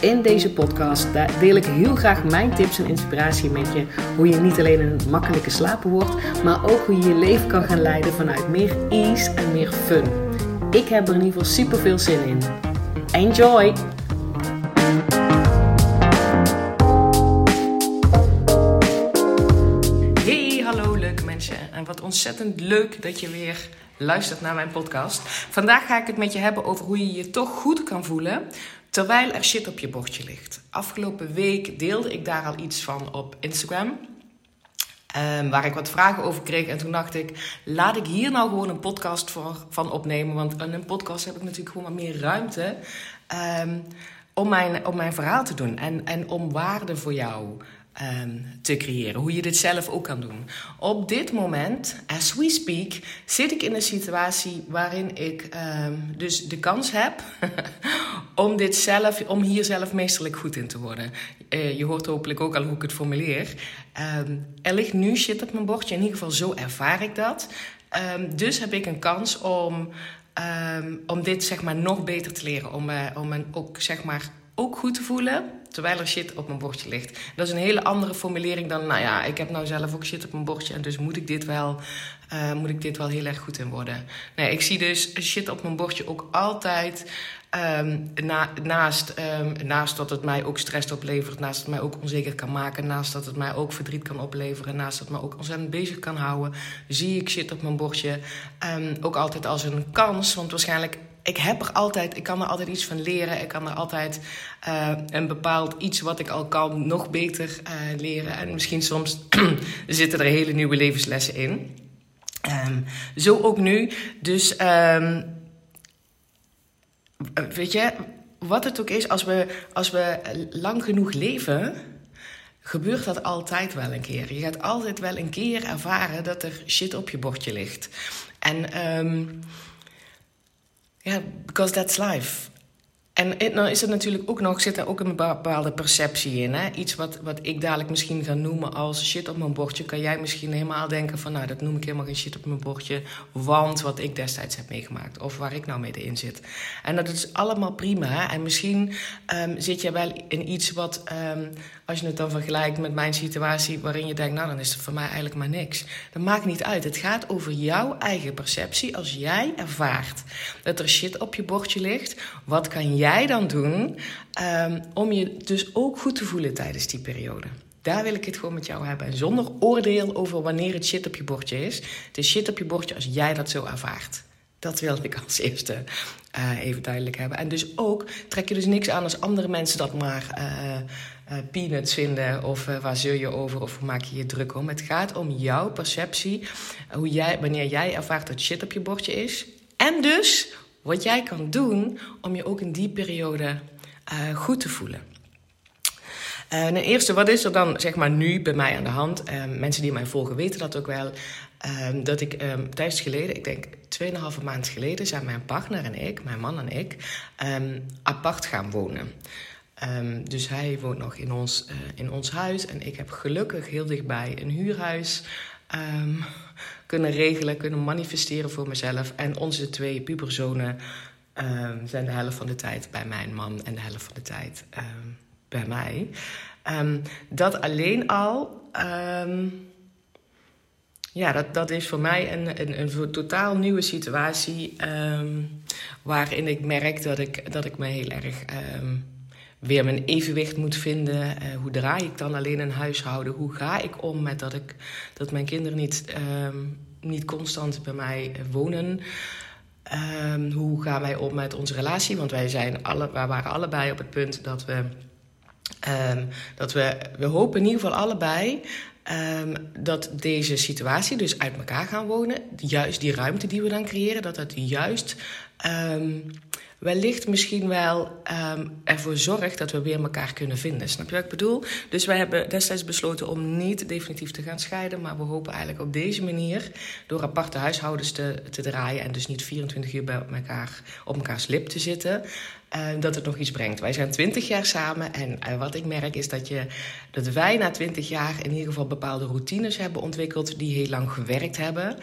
In deze podcast deel ik heel graag mijn tips en inspiratie met je. Hoe je niet alleen een makkelijke slaper wordt, maar ook hoe je je leven kan gaan leiden vanuit meer ease en meer fun. Ik heb er in ieder geval super veel zin in. Enjoy! Hey, hallo leuke mensen. En wat ontzettend leuk dat je weer luistert naar mijn podcast. Vandaag ga ik het met je hebben over hoe je je toch goed kan voelen terwijl er shit op je bordje ligt. Afgelopen week deelde ik daar al iets van op Instagram. Um, waar ik wat vragen over kreeg. En toen dacht ik, laat ik hier nou gewoon een podcast voor, van opnemen. Want in een podcast heb ik natuurlijk gewoon wat meer ruimte um, om, mijn, om mijn verhaal te doen. En, en om waarde voor jou te creëren. Hoe je dit zelf ook kan doen. Op dit moment, as we speak, zit ik in een situatie waarin ik um, dus de kans heb om, dit zelf, om hier zelf meesterlijk goed in te worden. Uh, je hoort hopelijk ook al hoe ik het formuleer. Um, er ligt nu shit op mijn bordje, in ieder geval zo ervaar ik dat. dus heb ik een kans om, om dit zeg maar nog beter te leren. Om, uh, om een, ook zeg maar ook goed te voelen terwijl er shit op mijn bordje ligt. Dat is een hele andere formulering dan, nou ja, ik heb nou zelf ook shit op mijn bordje en dus moet ik dit wel, uh, moet ik dit wel heel erg goed in worden. Nee, ik zie dus shit op mijn bordje ook altijd um, na, naast, um, naast dat het mij ook stress oplevert, naast dat het mij ook onzeker kan maken, naast dat het mij ook verdriet kan opleveren, naast dat het me ook ontzettend bezig kan houden, zie ik shit op mijn bordje um, ook altijd als een kans, want waarschijnlijk ik heb er altijd, ik kan er altijd iets van leren. Ik kan er altijd uh, een bepaald iets wat ik al kan nog beter uh, leren. En misschien soms zitten er hele nieuwe levenslessen in. Um, zo ook nu. Dus um, weet je, wat het ook is, als we, als we lang genoeg leven, gebeurt dat altijd wel een keer. Je gaat altijd wel een keer ervaren dat er shit op je bordje ligt. En um, ja, because that's life. En nou is er natuurlijk ook nog, zit er ook een bepaalde perceptie in. Hè? Iets wat, wat ik dadelijk misschien ga noemen als shit op mijn bordje. Kan jij misschien helemaal denken van, nou, dat noem ik helemaal geen shit op mijn bordje. Want wat ik destijds heb meegemaakt. Of waar ik nou mee in zit. En dat is allemaal prima. En misschien um, zit je wel in iets wat, um, als je het dan vergelijkt met mijn situatie. Waarin je denkt, nou, dan is het voor mij eigenlijk maar niks. Dat maakt niet uit. Het gaat over jouw eigen perceptie. Als jij ervaart dat er shit op je bordje ligt. Wat kan jij jij dan doen um, om je dus ook goed te voelen tijdens die periode? Daar wil ik het gewoon met jou hebben. En zonder oordeel over wanneer het shit op je bordje is. Het is shit op je bordje als jij dat zo ervaart. Dat wilde ik als eerste uh, even duidelijk hebben. En dus ook trek je dus niks aan als andere mensen dat maar uh, peanuts vinden. Of waar zul je over of hoe maak je je druk om. Het gaat om jouw perceptie. Hoe jij, wanneer jij ervaart dat shit op je bordje is. En dus wat jij kan doen om je ook in die periode uh, goed te voelen. Ten eerste, wat is er dan zeg maar nu bij mij aan de hand? Uh, mensen die mij volgen weten dat ook wel. Uh, dat ik um, tijdens geleden, ik denk 2,5 maand geleden, zijn mijn partner en ik, mijn man en ik, apart gaan wonen. Dus hij woont nog in ons, uh, in ons huis en ik heb gelukkig heel dichtbij een huurhuis um, kunnen regelen, kunnen manifesteren voor mezelf. En onze twee puberzonen um, zijn de helft van de tijd bij mijn man en de helft van de tijd um, bij mij. dat alleen al. ja, dat, dat is voor mij een, een, een totaal nieuwe situatie. waarin ik merk dat ik, dat ik me heel erg weer mijn evenwicht moet vinden. Uh, hoe draai ik dan alleen een huishouden? Hoe ga ik om met dat, ik, dat mijn kinderen niet, um, niet constant bij mij wonen? Um, hoe gaan wij om met onze relatie? Want wij, zijn alle, wij waren allebei op het punt dat we. Um, dat we, we hopen in ieder geval allebei dat deze situatie, dus uit elkaar gaan wonen, juist die ruimte die we dan creëren, dat dat juist Um, wellicht misschien wel um, ervoor zorgt dat we weer elkaar kunnen vinden. Snap je wat ik bedoel? Dus wij hebben destijds besloten om niet definitief te gaan scheiden. Maar we hopen eigenlijk op deze manier, door aparte huishoudens te, te draaien. En dus niet 24 uur bij elkaar op elkaars lip te zitten. Uh, dat het nog iets brengt. Wij zijn 20 jaar samen en uh, wat ik merk is dat, je, dat wij na 20 jaar in ieder geval bepaalde routines hebben ontwikkeld die heel lang gewerkt hebben.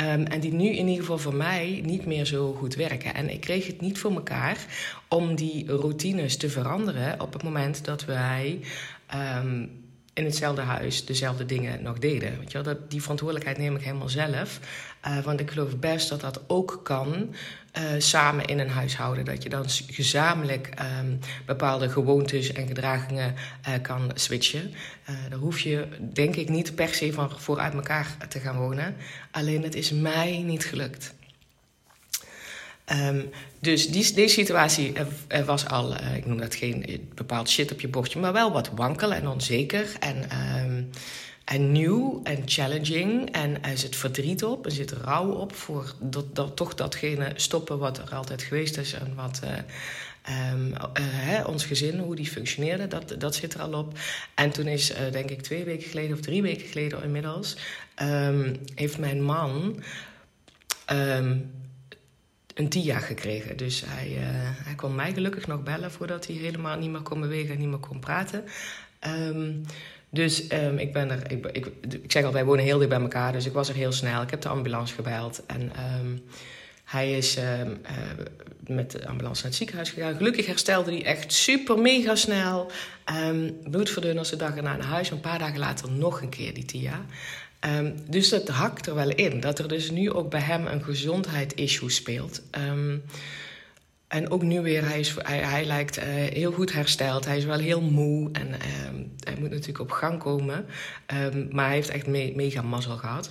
Um, en die nu in ieder geval voor mij niet meer zo goed werken. En ik kreeg het niet voor elkaar om die routines te veranderen op het moment dat wij um, in hetzelfde huis dezelfde dingen nog deden. Weet je wel? Dat, die verantwoordelijkheid neem ik helemaal zelf. Uh, want ik geloof best dat dat ook kan uh, samen in een huishouden. Dat je dan gezamenlijk um, bepaalde gewoontes en gedragingen uh, kan switchen. daar hoef je, denk ik, niet per se van voor uit elkaar te gaan wonen. Alleen het is mij niet gelukt. Um, dus die, deze situatie er was al, uh, ik noem dat geen bepaald shit op je bordje, maar wel wat wankel en onzeker en, um, en nieuw en challenging. En er zit verdriet op, er zit rouw op voor dat, toch datgene stoppen wat er altijd geweest is en wat. Um, uh, hè, ons gezin, hoe die functioneerde, dat, dat zit er al op. En toen is, uh, denk ik, twee weken geleden of drie weken geleden inmiddels, um, heeft mijn man um, een TIA gekregen. Dus hij, hij kon mij gelukkig nog bellen voordat hij helemaal niet meer kon bewegen en niet meer kon praten. Um, dus um, ik ben er, ik, ik, ik, zeg al, wij wonen heel dicht bij elkaar, dus ik was er heel snel. Ik heb de ambulance gebeld en um, hij is uh, met de ambulance naar het ziekenhuis gegaan. Gelukkig herstelde hij echt super mega snel. bloedverdunners de dag erna naar huis. Een paar dagen later nog een keer die TIA. Um, dus dat hakt er wel in. Dat er dus nu ook bij hem een gezondheidsissue speelt. Um, en ook nu weer, hij, is, hij, lijkt uh, heel goed hersteld. Hij is wel heel moe en um, hij moet natuurlijk op gang komen. maar hij heeft echt me mega mazzel gehad.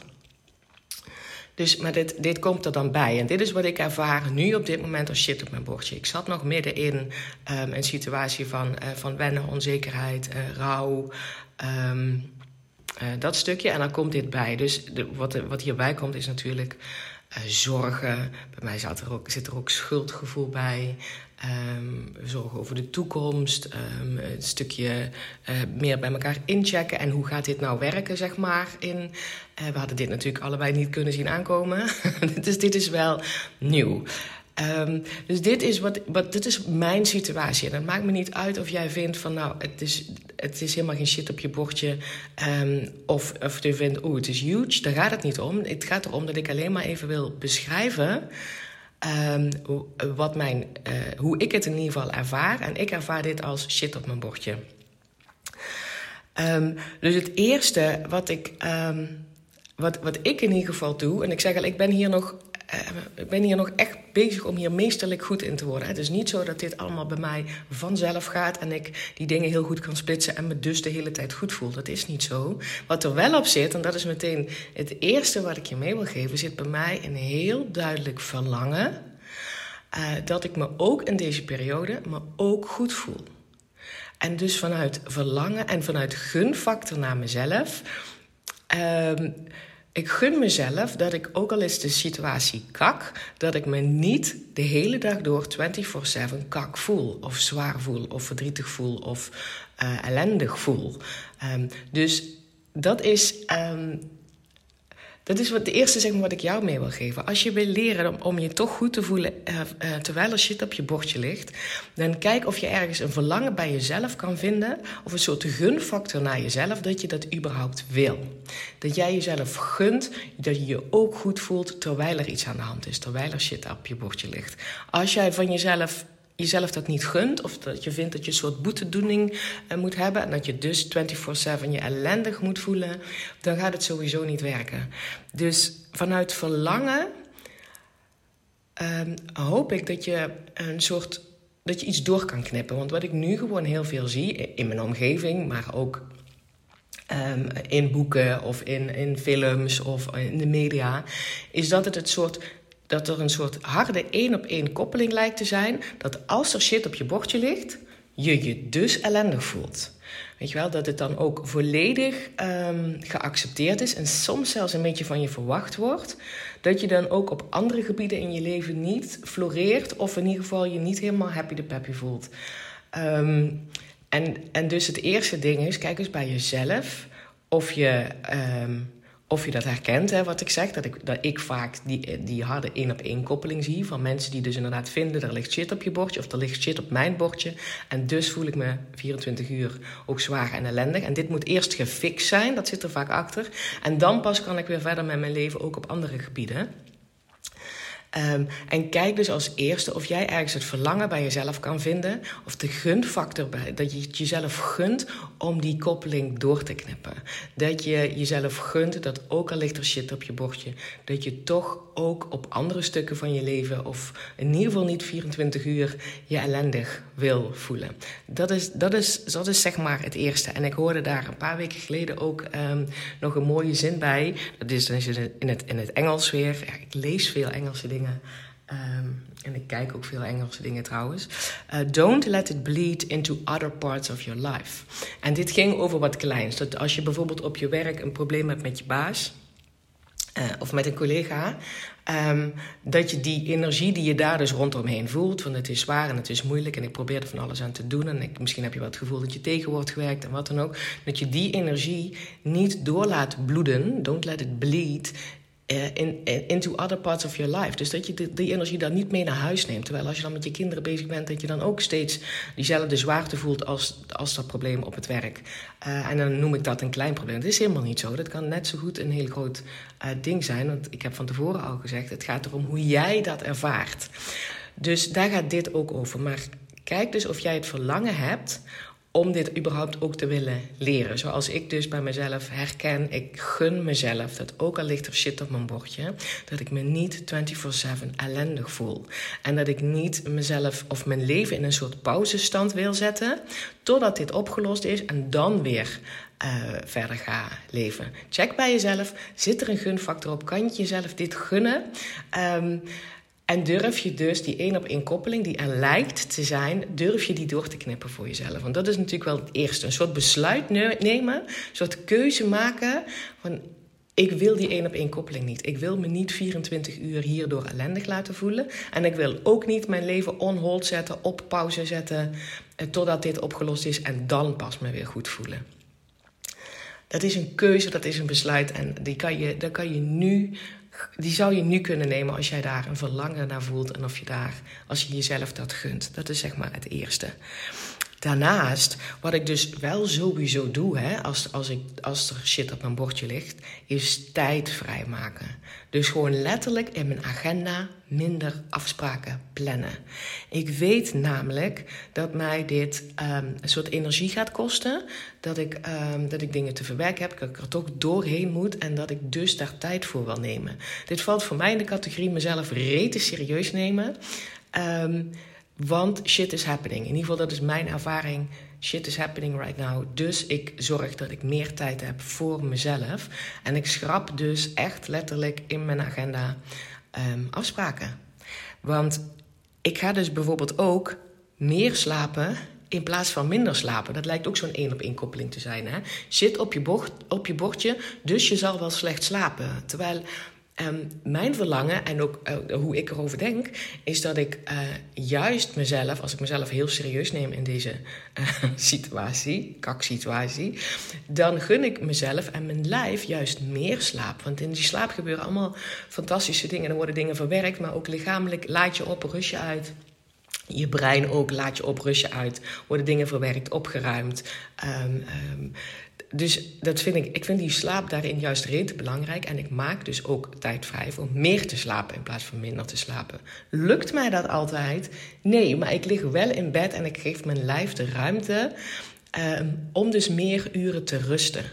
Dus, maar dit, dit komt er dan bij. En dit is wat ik ervaar nu op dit moment als shit op mijn bordje. Ik zat nog midden in een situatie van, uh, van wennen, onzekerheid, uh, rouw... Dat stukje. En dan komt dit bij. Dus de, wat, wat hierbij komt is natuurlijk zorgen. Bij mij zat er ook, zit er ook schuldgevoel bij. Um, zorgen over de toekomst. Um, een stukje uh, meer bij elkaar inchecken. En hoe gaat dit nou werken, zeg maar. In, we hadden dit natuurlijk allebei niet kunnen zien aankomen. dus dit is wel nieuw. Um, dus dit is, wat, wat, dit is mijn situatie. En het maakt me niet uit of jij vindt van nou, het is, het is helemaal geen shit op je bordje. Um, of, of je vindt, oeh, het is huge. Daar gaat het niet om. Het gaat erom dat ik alleen maar even wil beschrijven. Um, wat mijn, uh, hoe ik het in ieder geval ervaar. En ik ervaar dit als shit op mijn bordje. Dus het eerste wat ik, wat, wat ik in ieder geval doe, en ik zeg al, ik ben hier nog ik ben hier nog echt bezig om hier meesterlijk goed in te worden. Het is niet zo dat dit allemaal bij mij vanzelf gaat en ik die dingen heel goed kan splitsen en me dus de hele tijd goed voel. Dat is niet zo. Wat er wel op zit, en dat is meteen het eerste wat ik je mee wil geven, zit bij mij een heel duidelijk verlangen uh, dat ik me ook in deze periode me ook goed voel. En dus vanuit verlangen en vanuit gunfactor naar mezelf. Uh, ik gun mezelf dat ik, ook al is de situatie kak, dat ik me niet de hele dag door 24/7 kak voel, of zwaar voel, of verdrietig voel, of uh, ellendig voel. Um, dus dat is um, dat is wat de eerste zeg maar, wat ik jou mee wil geven. Als je wil leren om, je toch goed te voelen uh, uh, terwijl er shit op je bordje ligt, dan kijk of je ergens een verlangen bij jezelf kan vinden, of een soort gunfactor naar jezelf, dat je dat überhaupt wil. Dat jij jezelf gunt, dat je je ook goed voelt terwijl er iets aan de hand is, terwijl er shit op je bordje ligt. Als jij van jezelf jezelf dat niet gunt, of dat je vindt dat je een soort boetedoening uh, moet hebben en dat je dus 24/7 je ellendig moet voelen, dan gaat het sowieso niet werken. Dus vanuit verlangen um, hoop ik dat je een soort dat je iets door kan knippen. Want wat ik nu gewoon heel veel zie in mijn omgeving, maar ook um, in boeken of in, in films of in de media, is dat het het soort dat er een soort harde één op één koppeling lijkt te zijn. Dat als er shit op je bordje ligt, je je dus ellendig voelt. Weet je wel, dat het dan ook volledig um, geaccepteerd is en soms zelfs een beetje van je verwacht wordt. Dat je dan ook op andere gebieden in je leven niet floreert of in ieder geval je niet helemaal happy de peppy voelt. Um, en, en dus het eerste ding is, kijk eens bij jezelf of je, um, of je dat herkent, hè, wat ik zeg. Dat ik, dat ik vaak die, die harde één-op-één koppeling zie van mensen die dus inderdaad vinden... er ligt shit op je bordje of er ligt shit op mijn bordje. En dus voel ik me 24 uur ook zwaar en ellendig. En dit moet eerst gefixt zijn, dat zit er vaak achter. En dan pas kan ik weer verder met mijn leven, ook op andere gebieden. Um, en kijk dus als eerste of jij ergens het verlangen bij jezelf kan vinden. Of de gunfactor bij. Dat je het jezelf gunt om die koppeling door te knippen. Dat je jezelf gunt dat ook al ligt er shit op je bordje. Dat je toch ook op andere stukken van je leven. Of in ieder geval niet 24 uur je ellendig wil voelen. Dat is, dat is, dat is zeg maar het eerste. En ik hoorde daar een paar weken geleden ook um, nog een mooie zin bij. Dat is in het, in het Engels weer. Ik lees veel Engelse dingen Um, en ik kijk ook veel Engelse dingen trouwens. Uh, don't let it bleed into other parts of your life. En dit ging over wat kleins. Dat als je bijvoorbeeld op je werk een probleem hebt met je baas. Uh, of met een collega. Um, dat je die energie die je daar dus rondomheen voelt. Van het is zwaar en het is moeilijk en ik probeer er van alles aan te doen. En ik, misschien heb je wel het gevoel dat je tegen wordt gewerkt en wat dan ook. Dat je die energie niet door laat bloeden. Don't let it bleed uh, in, into other parts of your life. Dus dat je die, energie dan niet mee naar huis neemt. Terwijl als je dan met je kinderen bezig bent, dat je dan ook steeds diezelfde zwaarte voelt als, als dat probleem op het werk. Uh, en dan noem ik dat een klein probleem. Dat is helemaal niet zo. Dat kan net zo goed een heel groot ding zijn. Want ik heb van tevoren al gezegd, het gaat erom hoe jij dat ervaart. Dus daar gaat dit ook over. Maar kijk dus of jij het verlangen hebt om dit überhaupt ook te willen leren. Zoals ik dus bij mezelf herken, ik gun mezelf dat ook al ligt er shit op mijn bordje, dat ik me niet 24/7 ellendig voel. En dat ik niet mezelf of mijn leven in een soort pauzestand wil zetten, totdat dit opgelost is en dan weer uh, verder ga leven. Check bij jezelf, zit er een gunfactor op? Kan je jezelf dit gunnen? Um, en durf je dus die één op één koppeling die er lijkt te zijn, durf je die door te knippen voor jezelf. Want dat is natuurlijk wel het eerste. Een soort besluit nemen, een soort keuze maken van ik wil die één op één koppeling niet. Ik wil me niet 24 uur hierdoor ellendig laten voelen. En ik wil ook niet mijn leven on hold zetten, op pauze zetten, eh, totdat dit opgelost is en dan pas me weer goed voelen. Dat is een keuze, dat is een besluit en die kan je, daar kan je nu die zou je nu kunnen nemen als jij daar een verlangen naar voelt en of je daar, als je jezelf dat gunt. Dat is zeg maar het eerste. Daarnaast, wat ik dus wel sowieso doe, hè, als, als, ik, als er shit op mijn bordje ligt, is tijd vrijmaken. Dus gewoon letterlijk in mijn agenda minder afspraken plannen. Ik weet namelijk dat mij dit um, een soort energie gaat kosten. Dat ik, um, dat ik dingen te verwerken heb, dat ik er toch doorheen moet en dat ik dus daar tijd voor wil nemen. Dit valt voor mij in de categorie mezelf rete serieus nemen. Um, want shit is happening. In ieder geval, dat is mijn ervaring. Shit is happening right now. Dus ik zorg dat ik meer tijd heb voor mezelf. En ik schrap dus echt letterlijk in mijn agenda um, afspraken. Want ik ga dus bijvoorbeeld ook meer slapen in plaats van minder slapen. Dat lijkt ook zo'n één op één koppeling te zijn. Hè? Zit op je, bocht, op je bordje, dus je zal wel slecht slapen. Terwijl Um, mijn verlangen en ook uh, hoe ik erover denk, is dat ik uh, juist mezelf, als ik mezelf heel serieus neem in deze uh, situatie, kaksituatie, dan gun ik mezelf en mijn lijf juist meer slaap. Want in die slaap gebeuren allemaal fantastische dingen. Er worden dingen verwerkt, maar ook lichamelijk laat je op, rust je uit. Je brein ook laat je op, rust je uit. Worden dingen verwerkt, opgeruimd. Um, dus dat vind ik, ik vind die slaap daarin juist rete belangrijk. En ik maak dus ook tijd vrij voor meer te slapen in plaats van minder te slapen. Lukt mij dat altijd? Nee, maar ik lig wel in bed en ik geef mijn lijf de ruimte um, om dus meer uren te rusten.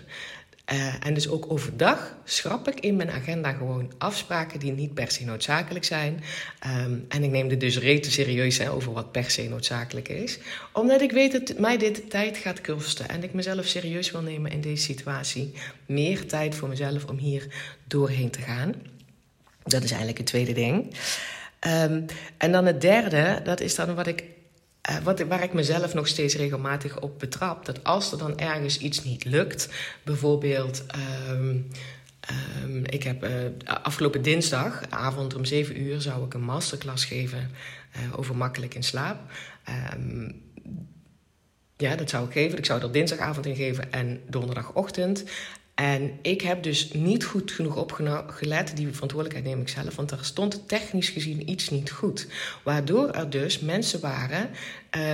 Uh, en dus ook overdag schrap ik in mijn agenda gewoon afspraken die niet per se noodzakelijk zijn. Um, en ik neem dit dus rete serieus hè, over wat per se noodzakelijk is. Omdat ik weet dat mij dit tijd gaat kosten. En ik mezelf serieus wil nemen in deze situatie. Meer tijd voor mezelf om hier doorheen te gaan. Dat is eigenlijk het tweede ding. Um, en dan het derde, dat is dan wat ik uh, wat, waar ik mezelf nog steeds regelmatig op betrap. Dat als er dan ergens iets niet lukt, bijvoorbeeld. Um, um, ik heb uh, afgelopen dinsdagavond om 7 uur zou ik een masterclass geven uh, over makkelijk in slaap. Um, ja, dat zou ik geven. Ik zou er dinsdagavond in geven en donderdagochtend. En ik heb dus niet goed genoeg opgelet. Die verantwoordelijkheid neem ik zelf. Want er stond technisch gezien iets niet goed. Waardoor er dus mensen waren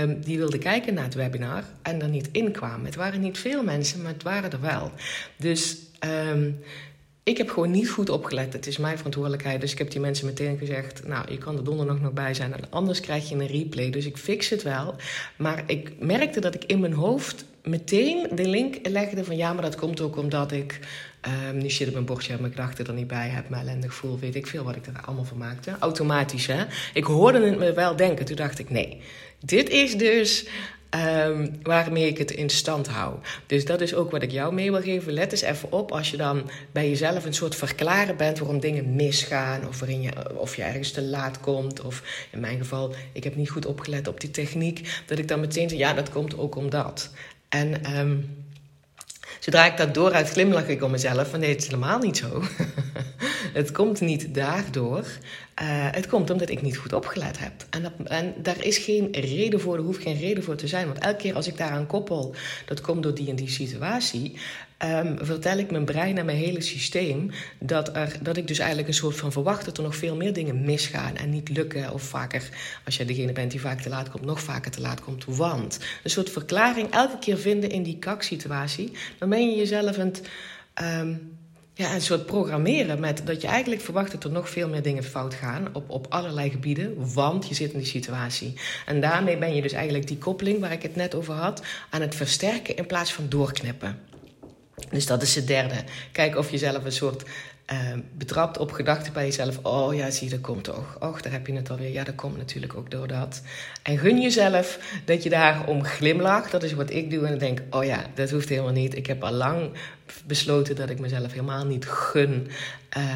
um, die wilden kijken naar het webinar en er niet in kwamen. Het waren niet veel mensen, maar het waren er wel. Dus um, ik heb gewoon niet goed opgelet. Het is mijn verantwoordelijkheid. Dus ik heb die mensen meteen gezegd: Nou, je kan er donderdag nog bij zijn. En anders krijg je een replay. Dus ik fix het wel. Maar ik merkte dat ik in mijn hoofd meteen de link legde van ja, maar dat komt ook omdat ik um, nu shit op mijn bordje heb, mijn gedachten er niet bij heb, me ellendig voel, weet ik veel wat ik er allemaal van maakte. Automatisch, hè. Ik hoorde het me wel denken. Toen dacht ik, nee, dit is dus um, waarmee ik het in stand hou. Dus dat is ook wat ik jou mee wil geven. Let eens even op als je dan bij jezelf een soort verklaren bent waarom dingen misgaan. Of, waarin je, of je ergens te laat komt. Of in mijn geval, ik heb niet goed opgelet op die techniek. Dat ik dan meteen zeg, ja, dat komt ook omdat. En um, zodra ik dat dooruit glimlach ik om mezelf. Van nee, het is helemaal niet zo. het komt niet daardoor. Uh, het komt omdat ik niet goed opgelet heb. En, en daar is geen reden voor, er hoeft geen reden voor te zijn. Want elke keer als ik daaraan koppel, dat komt door die en die situatie. Um, vertel ik mijn brein en mijn hele systeem dat, er, dat ik dus eigenlijk een soort van verwacht dat er nog veel meer dingen misgaan en niet lukken. Of vaker, als jij degene bent die vaak te laat komt, nog vaker te laat komt. Want een soort verklaring elke keer vinden in die kaksituatie, dan ben je jezelf een, um, ja, een soort programmeren met dat je eigenlijk verwacht dat er nog veel meer dingen fout gaan op, op allerlei gebieden, want je zit in die situatie. En daarmee ben je dus eigenlijk die koppeling waar ik het net over had aan het versterken in plaats van doorknippen. Dus dat is het derde. Kijk of je zelf een soort uh, betrapt op gedachten bij jezelf. Oh ja, zie, dat komt toch. Och, daar heb je het alweer. Ja, dat komt natuurlijk ook door dat. En gun jezelf dat je daarom glimlacht. Dat is wat ik doe. En dan denk oh ja, dat hoeft helemaal niet. Ik heb al lang besloten dat ik mezelf helemaal niet gun...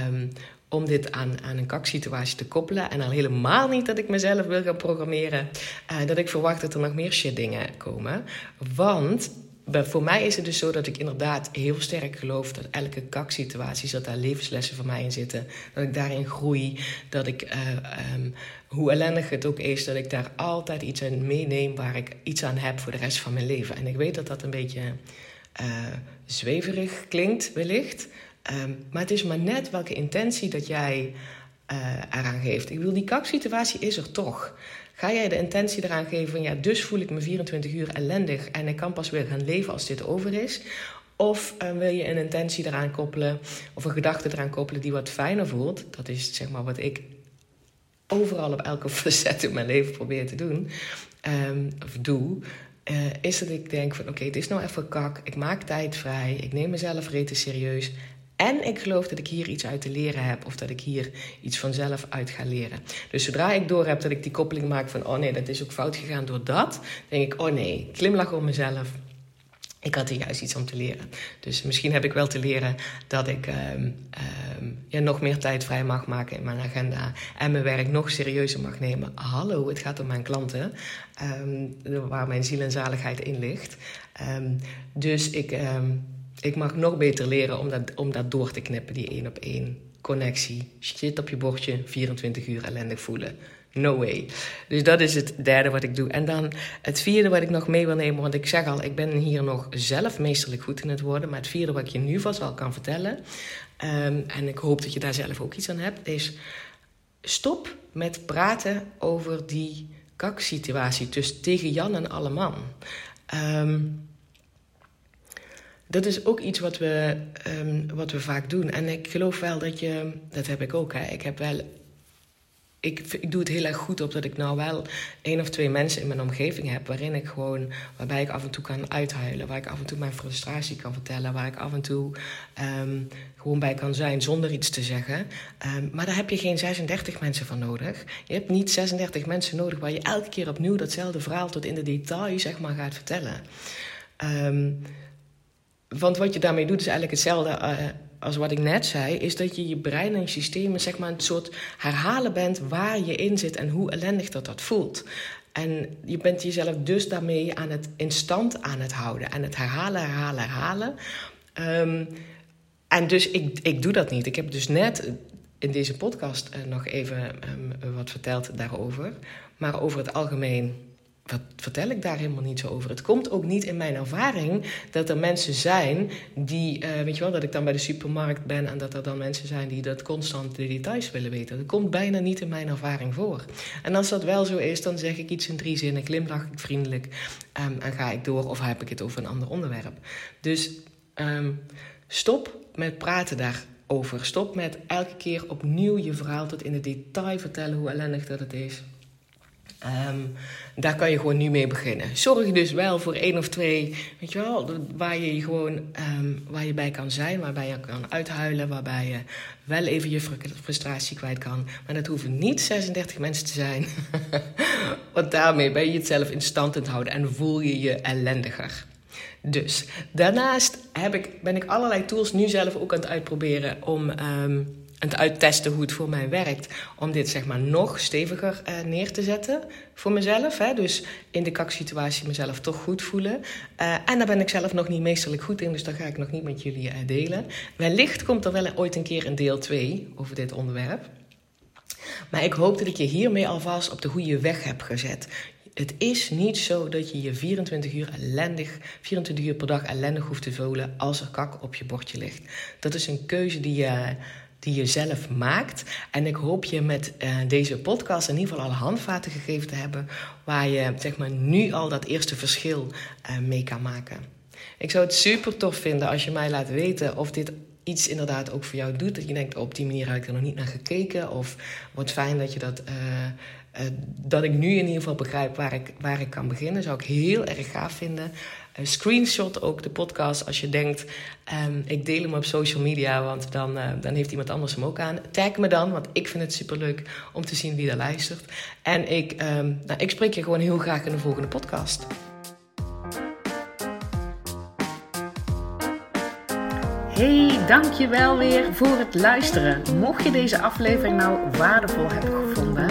Um, om dit aan, aan een kaksituatie te koppelen. En al helemaal niet dat ik mezelf wil gaan programmeren. Uh, dat ik verwacht dat er nog meer shit dingen komen. Want voor mij is het dus zo dat ik inderdaad heel sterk geloof dat elke kaksituatie, dat daar levenslessen voor mij in zitten. Dat ik daarin groei. Dat ik, uh, hoe ellendig het ook is, dat ik daar altijd iets aan meeneem waar ik iets aan heb voor de rest van mijn leven. En ik weet dat dat een beetje uh, zweverig klinkt, wellicht. Um, maar het is maar net welke intentie dat jij uh, eraan geeft. Ik wil die kaksituatie is er toch. Ga jij de intentie eraan geven van ja, dus voel ik me 24 uur ellendig en ik kan pas weer gaan leven als dit over is? Of uh, wil je een intentie eraan koppelen of een gedachte eraan koppelen die wat fijner voelt? Dat is zeg maar wat ik overal op elke facet in mijn leven probeer te doen. Um, of doe. Uh, is dat ik denk van oké, het is nou even kak. Ik maak tijd vrij. Ik neem mezelf rete serieus. En ik geloof dat ik hier iets uit te leren heb of dat ik hier iets vanzelf uit ga leren. Dus zodra ik door heb dat ik die koppeling maak van oh nee, dat is ook fout gegaan door dat, denk ik oh nee, glimlach om mezelf. Ik had hier juist iets om te leren. Dus misschien heb ik wel te leren dat ik um, um, ja, nog meer tijd vrij mag maken in mijn agenda. En mijn werk nog serieuzer mag nemen. Hallo, het gaat om mijn klanten. Um, waar mijn ziel en zaligheid in ligt. dus ik ik mag nog beter leren om dat, om dat door te knippen, die één op één connectie. Shit op je bordje, 24 uur ellendig voelen. No way. Dus dat is het derde wat ik doe. En dan het vierde wat ik nog mee wil nemen, want ik zeg al, ik ben hier nog zelf meesterlijk goed in het worden. Maar het vierde wat ik je nu vast al kan vertellen, um, en ik hoop dat je daar zelf ook iets aan hebt, is stop met praten over die kaksituatie tussen tegen Jan en alle man. Um, dat is ook iets wat we, um, wat we vaak doen. En ik geloof wel dat je, dat heb ik ook. Hè. Ik heb wel, ik, doe het heel erg goed op dat ik nou wel één of twee mensen in mijn omgeving heb waarin ik gewoon, waarbij ik af en toe kan uithuilen, waar ik af en toe mijn frustratie kan vertellen, waar ik af en toe um, gewoon bij kan zijn zonder iets te zeggen. Um, maar daar heb je geen 36 mensen van nodig. Je hebt niet 36 mensen nodig waar je elke keer opnieuw datzelfde verhaal tot in de detail zeg maar gaat vertellen. Want wat je daarmee doet is eigenlijk hetzelfde uh, als wat ik net zei. Is dat je je brein en je systemen zeg maar een soort herhalen bent waar je in zit en hoe ellendig dat dat voelt. En je bent jezelf dus daarmee aan het in stand aan het houden. En het herhalen, herhalen, herhalen. Ehm, en dus ik, ik doe dat niet. Ik heb dus net in deze podcast uh, nog even um, wat verteld daarover. Maar over het algemeen wat vertel ik daar helemaal niet zo over? Het komt ook niet in mijn ervaring dat er mensen zijn die, uh, weet je wel, dat ik dan bij de supermarkt ben en dat er dan mensen zijn die dat constant de details willen weten. Dat komt bijna niet in mijn ervaring voor. En als dat wel zo is, dan zeg ik iets in drie zinnen, glimlach ik vriendelijk um, en ga ik door of heb ik het over een ander onderwerp. Dus um, stop met praten daarover. Stop met elke keer opnieuw je verhaal tot in het detail vertellen hoe ellendig dat het is. Um, daar kan je gewoon nu mee beginnen. Zorg dus wel voor één of twee, weet je wel, waar je gewoon um, waar je bij kan zijn, waarbij je kan uithuilen, waarbij je wel even je frustratie kwijt kan. Maar dat hoeven niet 36 mensen te zijn. Want daarmee ben je het zelf in stand aan het houden en voel je je ellendiger. Dus daarnaast heb ik, ben ik allerlei tools nu zelf ook aan het uitproberen om. Um, en te uittesten hoe het voor mij werkt. Om dit zeg maar nog steviger uh, neer te zetten voor mezelf. Hè? Dus in de kaksituatie mezelf toch goed voelen. Uh, en daar ben ik zelf nog niet meesterlijk goed in. Dus dat ga ik nog niet met jullie uh, delen. Wellicht komt er wel ooit een keer een deel 2 over dit onderwerp. Maar ik hoop dat ik je hiermee alvast op de goede weg heb gezet. Het is niet zo dat je je 24 uur ellendig, 24 uur per dag ellendig hoeft te voelen als er kak op je bordje ligt. Dat is een keuze die je die je zelf maakt. En ik hoop je met uh, deze podcast in ieder geval alle handvaten gegeven te hebben. Waar je zeg maar, nu al dat eerste verschil uh, mee kan maken. Ik zou het super tof vinden als je mij laat weten of dit iets inderdaad ook voor jou doet. Dat je denkt, op die manier heb ik er nog niet naar gekeken. Of wordt fijn dat je dat. Uh, dat ik nu in ieder geval begrijp waar ik, waar ik kan beginnen. Zou ik heel erg gaaf vinden. Uh, screenshot ook de podcast als je denkt, um, ik deel hem op social media, want dan, uh, dan heeft iemand anders hem ook aan. Tag me dan, want ik vind het superleuk om te zien wie er luistert. En ik, um, nou, ik spreek je gewoon heel graag in de volgende podcast. Hey, dankjewel weer voor het luisteren. Mocht je deze aflevering nou waardevol hebben gevonden,